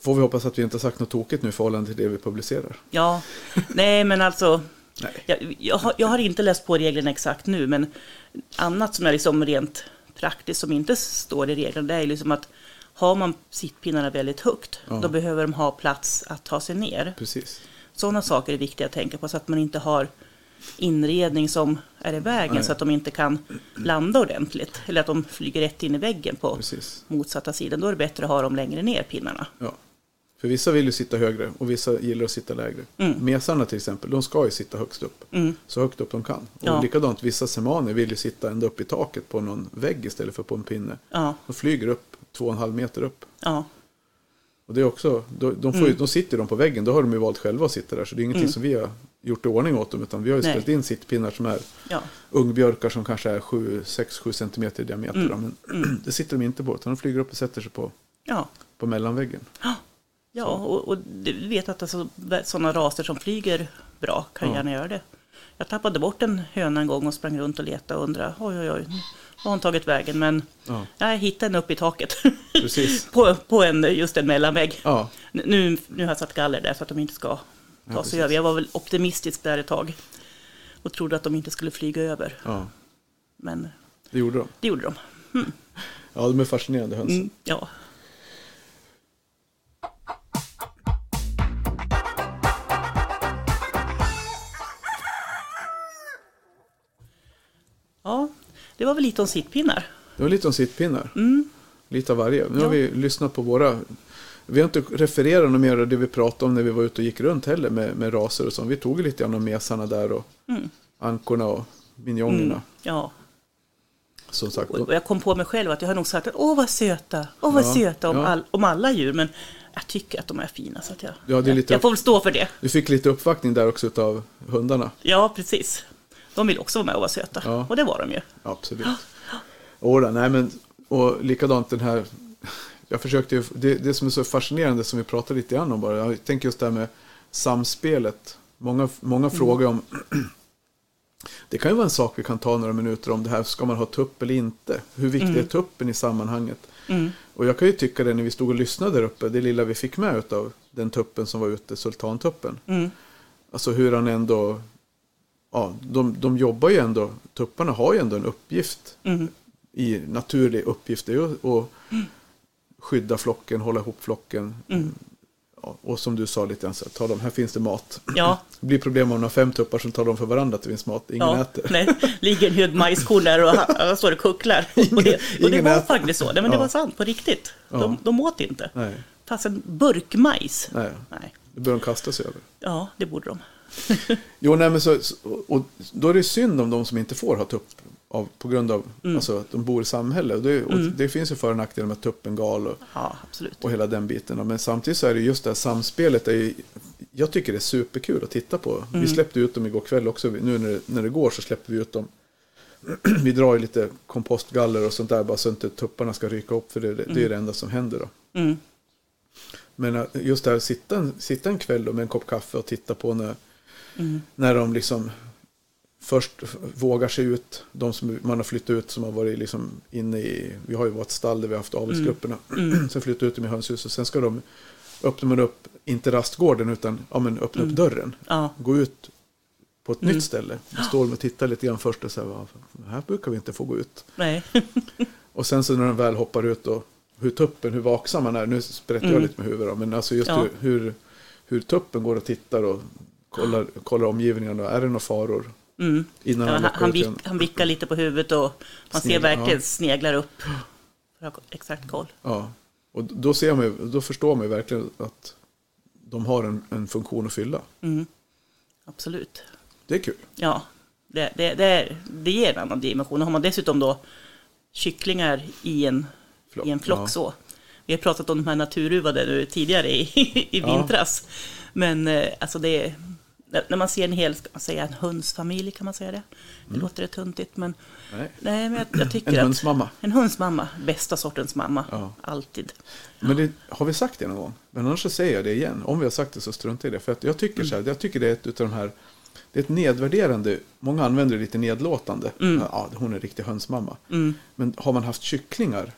Får vi hoppas att vi inte sagt något tokigt nu i förhållande till det vi publicerar. Ja, nej men alltså, Nej. jag, jag, har, jag har inte läst på reglerna exakt nu, men annat som är liksom rent praktiskt som inte står i reglerna, det är liksom att har man sittpinnarna väldigt högt, Ja. då behöver de ha plats att ta sig ner. Precis. Sådana saker är viktiga att tänka på, så att man inte har inredning som är i vägen, Nej. så att de inte kan landa ordentligt, eller att de flyger rätt in i väggen på Precis. motsatta sidan. Då är det bättre att ha dem längre ner, pinnarna. Ja. För vissa vill ju sitta högre och vissa gillar att sitta lägre. Mm. Mesarna till exempel, de ska ju sitta högst upp. Mm. Så högt upp de kan. Och Ja. likadant, vissa semaner vill ju sitta ända upp i taket på någon vägg istället för på en pinne. Ja, De flyger upp två och en halv meter upp. ja, Och det är också, de, de, får ju, de sitter de på väggen, då har de ju valt själva att sitta där. Så det är ingenting Mm. som vi har gjort i ordning åt dem, utan vi har ju Nej. ställt in sittpinnar som är ja. ungbjörkar som kanske är 6-7 centimeter i diameter. Mm. Men det sitter de inte på, utan de flyger upp och sätter sig på, ja. på mellanväggen. Ja, och, och du vet att alltså, sådana raser som flyger bra kan Ja. gärna göra det. Jag tappade bort en höna en gång och sprang runt och letade och undrade, oj oj oj, var hon tagit vägen? Men Ja, jag hittade henne upp i taket. precis. på, på en, just en mellanvägg. Ja, Nu, nu har jag satt galler där så att de inte ska ta Ja, sig över. Jag var väl optimistisk där ett tag. Och trodde att de inte skulle flyga över. ja, Men det gjorde de. det gjorde de. Ja, de är fascinerande hönsen. Mm. Ja, det var väl lite om sittpinnar. Det var lite om sittpinnar. Mm, Lite av varje. Nu Ja. har vi lyssnat på våra... Vi har inte refererat något mer av det vi pratade om när vi var ute och gick runt heller med, med raser och så. Vi tog lite grann om mesarna där och Mm. ankorna och minjongerna. mm, ja. Som sagt, Och jag kom på mig själv att jag har nog sagt att åh vad söta, åh vad Ja, söta om, ja. all, om alla djur. Men jag tycker att de är fina så att jag, Ja, det är lite- jag får väl stå för det. du fick lite uppvaktning där också av hundarna. Ja, precis. De vill också vara med och vara söta. Ja. Och det var de ju. Absolut. Åda, nej men, och likadant den här, jag försökte ju, det, det som är så fascinerande som vi pratade lite grann om bara, jag tänker just det här med samspelet. Många, många frågar om, det kan ju vara en sak vi kan ta några minuter om det här, ska man ha tupp eller inte? Hur viktig är tuppen i sammanhanget? Mm. Och jag kan ju tycka det när vi stod och lyssnade där uppe, det lilla vi fick med av den tuppen som var ute, sultantuppen. Mm. Alltså hur han ändå, ja, de, de jobbar ju ändå, tupparna har ju ändå en uppgift Mm. i naturlig uppgift är ju att skydda flocken, hålla ihop flocken. Mm. Ja, och som du sa lite grann, så ta dem, här finns det mat. Ja, Det blir problem om de fem tuppar som talar om för varandra att det finns mat, ingen ja. äter. Nej, ligger en hög majskorn där och står och kucklar. och det, och det ingen var äter. faktiskt så. Nej, men det Ja. var sant, på riktigt. De, de åt inte. Nej, Fast en burkmajs. nej, Nej. det bör de kasta sig över. Ja, det borde de. Jo, nej, men så, och då är det synd om de som inte får ha tupp av, på grund av Mm. alltså, att de bor i samhället. Och det, och det finns ju för och nackdelar med tuppen, gal och, Ja, och hela den biten. Men samtidigt så är det just det här samspelet är ju jag tycker det är superkul att titta på. Mm. Vi släppte ut dem igår kväll också. Nu när det, när det går så släpper vi ut dem. vi drar ju lite kompostgaller och sånt där bara så inte tupparna ska ryka upp. För det, det är det enda som händer då. Mm. Men att just det här sitta en, sitta en kväll med en kopp kaffe och titta på när, Mm. när de liksom först vågar sig ut. De som man har flyttat ut som har varit liksom inne i, vi har ju varit stall där vi har haft avelsgrupperna. Mm. sen flyttar ut dem i hönshuset och sen ska de, öppnar man upp, inte rastgården utan ja, men öppna upp dörren. Ja. Gå ut på ett Mm. nytt ställe. Då står de och tittar lite grann först och säger, "Va, här brukar vi inte få gå ut. Nej. Och sen så när de väl hoppar ut och hur tuppen, hur vaksam man är. Nu sprätter jag Mm. lite med huvudet men alltså just Ja. hur, hur, hur tuppen går och tittar och kollar, kollar omgivningen. Och är det några faror? Mm. Innan Ja, han han, vick, han vickar lite på huvudet och man ser Sneglar, verkligen ja. sneglar upp. För att ha exakt koll. Ja. Och då, ser man, då förstår man verkligen att de har en, en funktion att fylla. Mm. Absolut. Det är kul. Ja, det, det, det, är, det ger en annan dimension. Och har man dessutom då kycklingar i en, Flock, i en flock ja. så. Vi har pratat om de här naturuvade nu tidigare i, i Ja. vintras. Men eh, alltså det är, när- man ser en hel, ska man säga en hönsfamilj kan man säga det? Det låter det tuntigt men Nej. nej men jag, jag tycker Mm. En att en hönsmamma, bästa sortens mamma, Ja. alltid. Men det, har vi sagt det någon gång? Men annars så säger jag det igen. Om vi har sagt det så strunta i det. För att jag tycker så här, jag tycker det är ett utav de här det är ett nedvärderande, många använder det lite nedlåtande. Ja, hon är en riktig hönsmamma. Mm. Men har man haft kycklingar,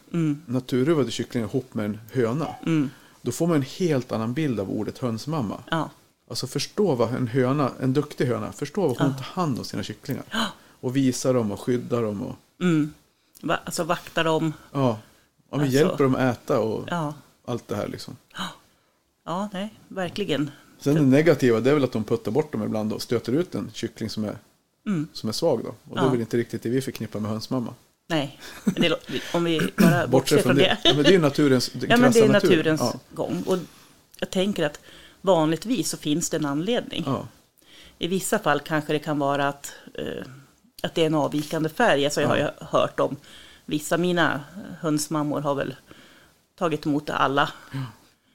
naturruvade kycklingar ihop med en höna, Mm. då får man en helt annan bild av ordet hönsmamma. Ja, Alltså förstå vad en höna, en duktig höna, förstå vad hon tar hand om sina kycklingar. Och visar dem och skyddar dem och mm. Va, alltså vaktar dem. ja, ja Alltså. hjälper dem att äta och Ja, allt det här liksom. ja nej, verkligen. Sen det negativa det är väl att de puttar bort dem ibland och stöter ut en kyckling som är, som är svag då. Och det är Ja. väl inte riktigt det vi förknippar med hönsmamma. Nej, det, om vi bara bortser från det. Ja, men det är naturens, Ja, men det är natur. naturens Ja, gång. Och jag tänker att vanligtvis så finns det en anledning. ja, I vissa fall kanske det kan vara att, eh, att det är en avvikande färg. Alltså jag har ju hört om vissa mina hönsmammor har väl tagit emot alla.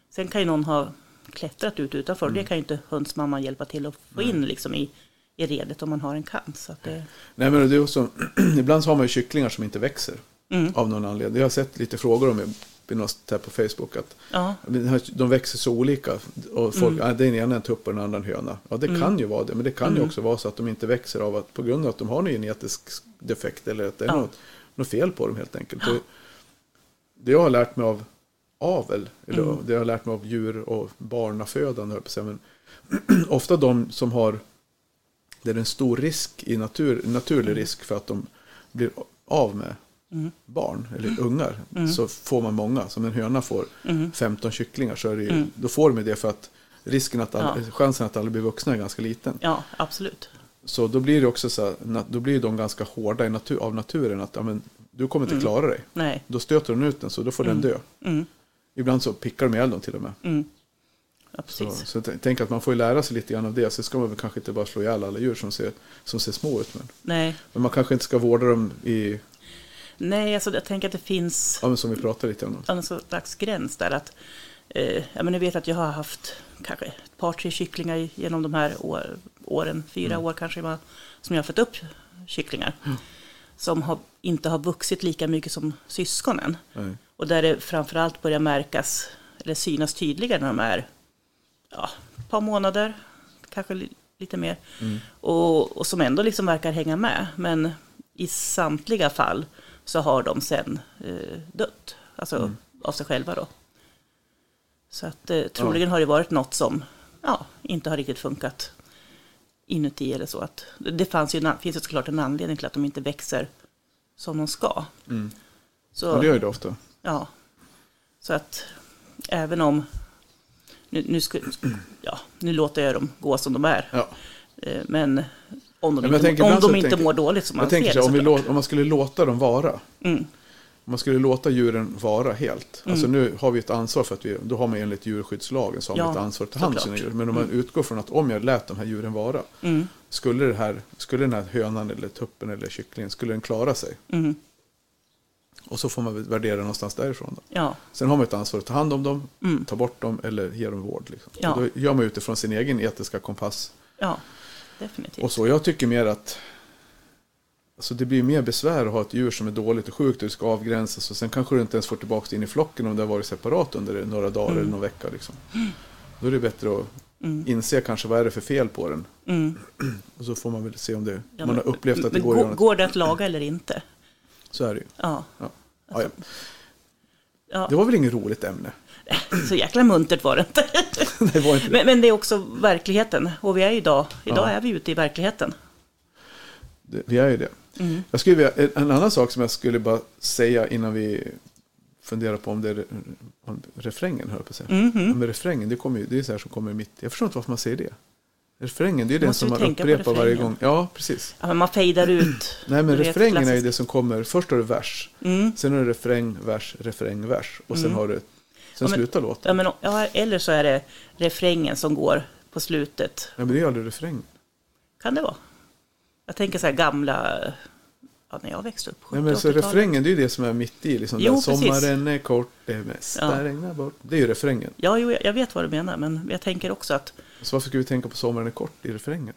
Sen kan ju någon ha klättrat ut utanför. Mm. Det kan ju inte hönsmamman hjälpa till att få in liksom i, i redet om man har en kant. Så det, Nej men det är också, ibland så har man ju kycklingar som inte växer. Mm. Av någon anledning. Jag har sett lite frågor om det något här på Facebook. Att ja, de växer så olika. Och folk, Mm. ah, den ena är en tupp och den andra en höna. Ja det kan ju vara det. Men det kan Mm. ju också vara så att de inte växer av att på grund av att de har någon genetisk defekt. Eller att det är Ja. något, något fel på dem helt enkelt. Det, det jag har lärt mig av avel. Eller Mm. det jag har lärt mig av djur och barnafödande. höll på Men ofta de som har det är en stor risk i natur, naturlig risk för att de blir av med Mm. barn eller ungar. Så får man många. Som en höna får Mm. 15 kycklingar så är det ju, då får de det för att risken att alla, Ja. chansen att alla blir vuxna är ganska liten. ja, absolut. Så då blir det också så här, då blir de ganska hårda natur, av naturen att ja, men, du kommer inte klara dig. Nej. Då stöter de ut den så då får den dö. Mm. Ibland så pickar de ihjäl dem till och med. Mm. Ja, Så, så tänker att man får ju lära sig lite grann av det. Så ska man väl kanske inte bara slå ihjäl alla djur som ser, som ser små ut. Men, Nej. men man kanske inte ska vårda dem i, Nej, alltså jag tänker att det finns ja, men som vi pratade lite om. en slags gräns där. Att, eh, ja, men ni vet att jag har haft kanske ett par, tre kycklingar genom de här år, åren, fyra Mm. år kanske, var- som jag har fått upp kycklingar. Som har, inte har vuxit lika mycket som syskonen. Nej. Och där det framförallt börjar märkas, eller synas tydligare när de är ja, ett par månader, kanske li, lite mer. Mm. Och, och som ändå liksom verkar hänga med. Men i samtliga fall så har de sen eh, dött, alltså Mm. av sig själva då. Så att eh, troligen har det varit något som ja, inte har riktigt funkat inuti eller så. Att, det fanns ju, finns ju såklart en anledning till att de inte växer som de ska. Mm. Så, Och det gör det ofta. Ja, så att även om... Nu, nu, sku, ja, nu låter jag dem gå som de är. Ja. Eh, Men om de inte, tänker om de så inte tänker- mår dåligt som man ser så, det om, vi såklart. lå, om man skulle låta dem vara. Mm, Om man skulle låta djuren vara helt. Mm. Alltså nu har vi ett ansvar för att vi, då har man enligt djurskyddslagen så har man Ja, ett ansvar att ta hand om sina djur. Men om man utgår från att om jag lät de här djuren vara. mm, Skulle, det här, skulle den här hönan eller tuppen eller kycklingen, skulle den klara sig? mm, Och så får man värdera någonstans därifrån. Då. Ja, Sen har man ett ansvar att ta hand om dem, Mm. ta bort dem eller ge dem vård. Liksom. Ja. Då gör man utifrån sin egen etiska kompass. ja, definitivt. Och så, jag tycker mer att alltså det blir mer besvär att ha ett djur som är dåligt och sjukt och det ska avgränsas. Och sen kanske du inte ens får tillbaka det in i flocken om det har varit separat under några dagar Mm. eller någon vecka. Liksom. Då är det bättre att inse kanske vad är det för fel på den. Mm. Och så får man väl se om det, Ja, man har upplevt att det går något. går det att laga eller inte? Så är det ju. Ja. Ja. Ja. ja. Det var väl inget roligt ämne? Så jäkla muntert var det inte. det var inte det. Men, men det är också verkligheten. Och vi är idag, idag Ja. är vi ute i verkligheten. det. Vi är ju det. Mm. Jag skulle vilja, en- en annan sak som jag skulle bara säga innan vi funderar på om det är om refrängen, jag på att säga. Ja, men refrängen, det, kommer ju, det är så här som kommer mitt. Jag förstår inte varför man säger det. Refrängen, det är den Måste som man upprepar varje gång. Ja, precis. Ja, men man fejdar ut. Nej, men refrängen är ju det som kommer. Först har du vers, Mm. sen har du refräng, vers, refräng, vers. Och sen har du, sen Ja, slutar låten. Ja, men, ja, eller så är det refrängen som går på slutet. Ja, men det är aldrig refräng. Kan det vara? Jag tänker så här gamla, ja, när jag växte upp, Nej, men så 70-80-talet. refrängen, det är ju det som är mitt i. Liksom, Jo. Sommaren är kort, det mesta Ja. regnar bort. Det är ju refrängen. Ja, jo, jag jag vet vad du menar, men jag tänker också att Så varför ska vi tänka på sommaren är kort i refrängen?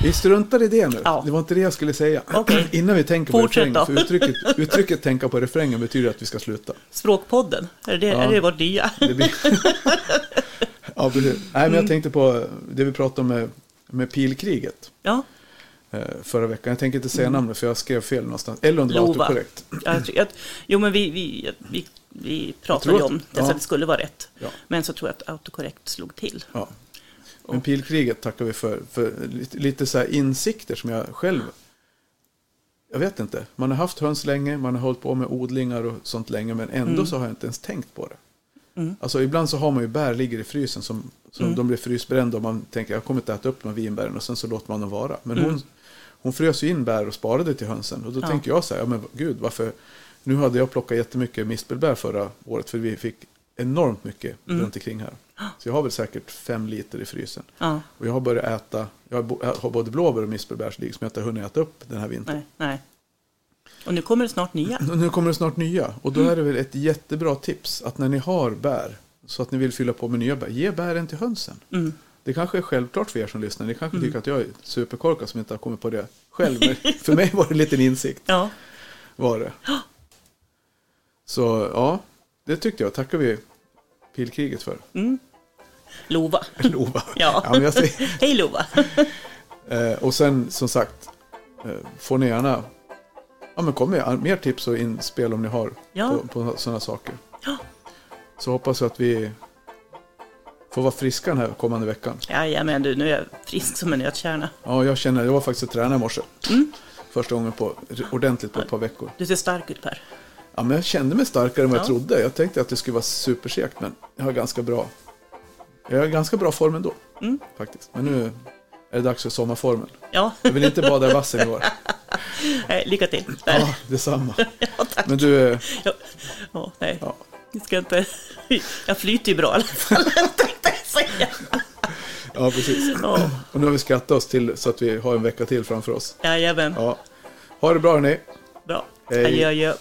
Vi struntar i det nu. Ja. Det var inte det jag skulle säga. Okej. Innan vi tänker på Fortsätt refrängen. då. För uttrycket, uttrycket tänka på refrängen betyder att vi ska sluta. Språkpodden, är det, Ja. är det vårt nya? Det blir... ja, precis. Nej, Mm. men jag tänkte på det vi pratade om med, med pilkriget Ja, eh, förra veckan. Jag tänker inte säga namnet för jag skrev fel någonstans. Eller om det var Mm. Jag, jo men vi, vi, vi, vi pratade ju om det ja. så att det skulle vara rätt. Ja. Men så tror jag att autokorrekt slog till. Ja. Men pilkriget tackar vi för, för lite, så här insikter som jag själv... Jag vet inte. Man har haft höns länge, man har hållit på med odlingar och sånt länge, men ändå Mm. så har jag inte ens tänkt på det. Alltså ibland så har man ju bär ligger i frysen som, som de blir frysbrända och man tänker jag kommer inte äta upp de vinbären och sen så låter man dem vara. Men hon, hon frös ju in bär och sparade till hönsen och då Ja. tänker jag så här, ja men gud varför, nu hade jag plockat jättemycket mispelbär förra året för vi fick enormt mycket runt omkring här. Så jag har väl säkert fem liter i frysen. Ja, Och jag har börjat äta, jag har både blåbär och mispelbärslig som jag inte har hunnit äta upp den här vintern. nej, nej. Och nu kommer det snart nya. Nu kommer det snart nya och då är det väl ett jättebra tips att när ni har bär så att ni vill fylla på med nya bär, ge bären till hönsen. Mm. Det kanske är självklart för er som lyssnar. Ni kanske tycker att jag är superkorkad som inte har kommit på det själv. Men för mig var det en liten insikt. Ja, Var det. Så ja, det tyckte jag. Tackar vi pilkriget för. Lova. Lova. Ja. men jag säger, Hej Lova. Eh, och sen som sagt eh, får ni gärna ja, men kom med mer tips och inspel om ni har Ja. på, på sådana saker. Ja. Så hoppas jag att vi får vara friska den här kommande veckan. Jajamän du, nu är jag frisk som en nötkärna. Ja, jag känner, jag var faktiskt och tränade i morse. Mm. Första gången på, ordentligt på ett par veckor. Du ser stark ut Per. Ja, men jag kände mig starkare än vad jag Ja. trodde. Jag tänkte att det skulle vara supersegt, men jag har ganska bra. Jag har ganska bra form ändå, Mm. faktiskt. Men nu är det dags för sommarformen. Ja, Jag vill inte bada i vassen i år. lycka till. Ja, detsamma. Ja, tack. Men du, eh, Ja, ja, nej. ja, Jag ska inte... Jag flyter ju bra i alla fall, jag ja precis. Ja, Och nu har vi skrattat oss till så att vi har en vecka till framför oss. jajamän. Ja. Ha det bra hörni. Bra. Hej. Adjö, adjö.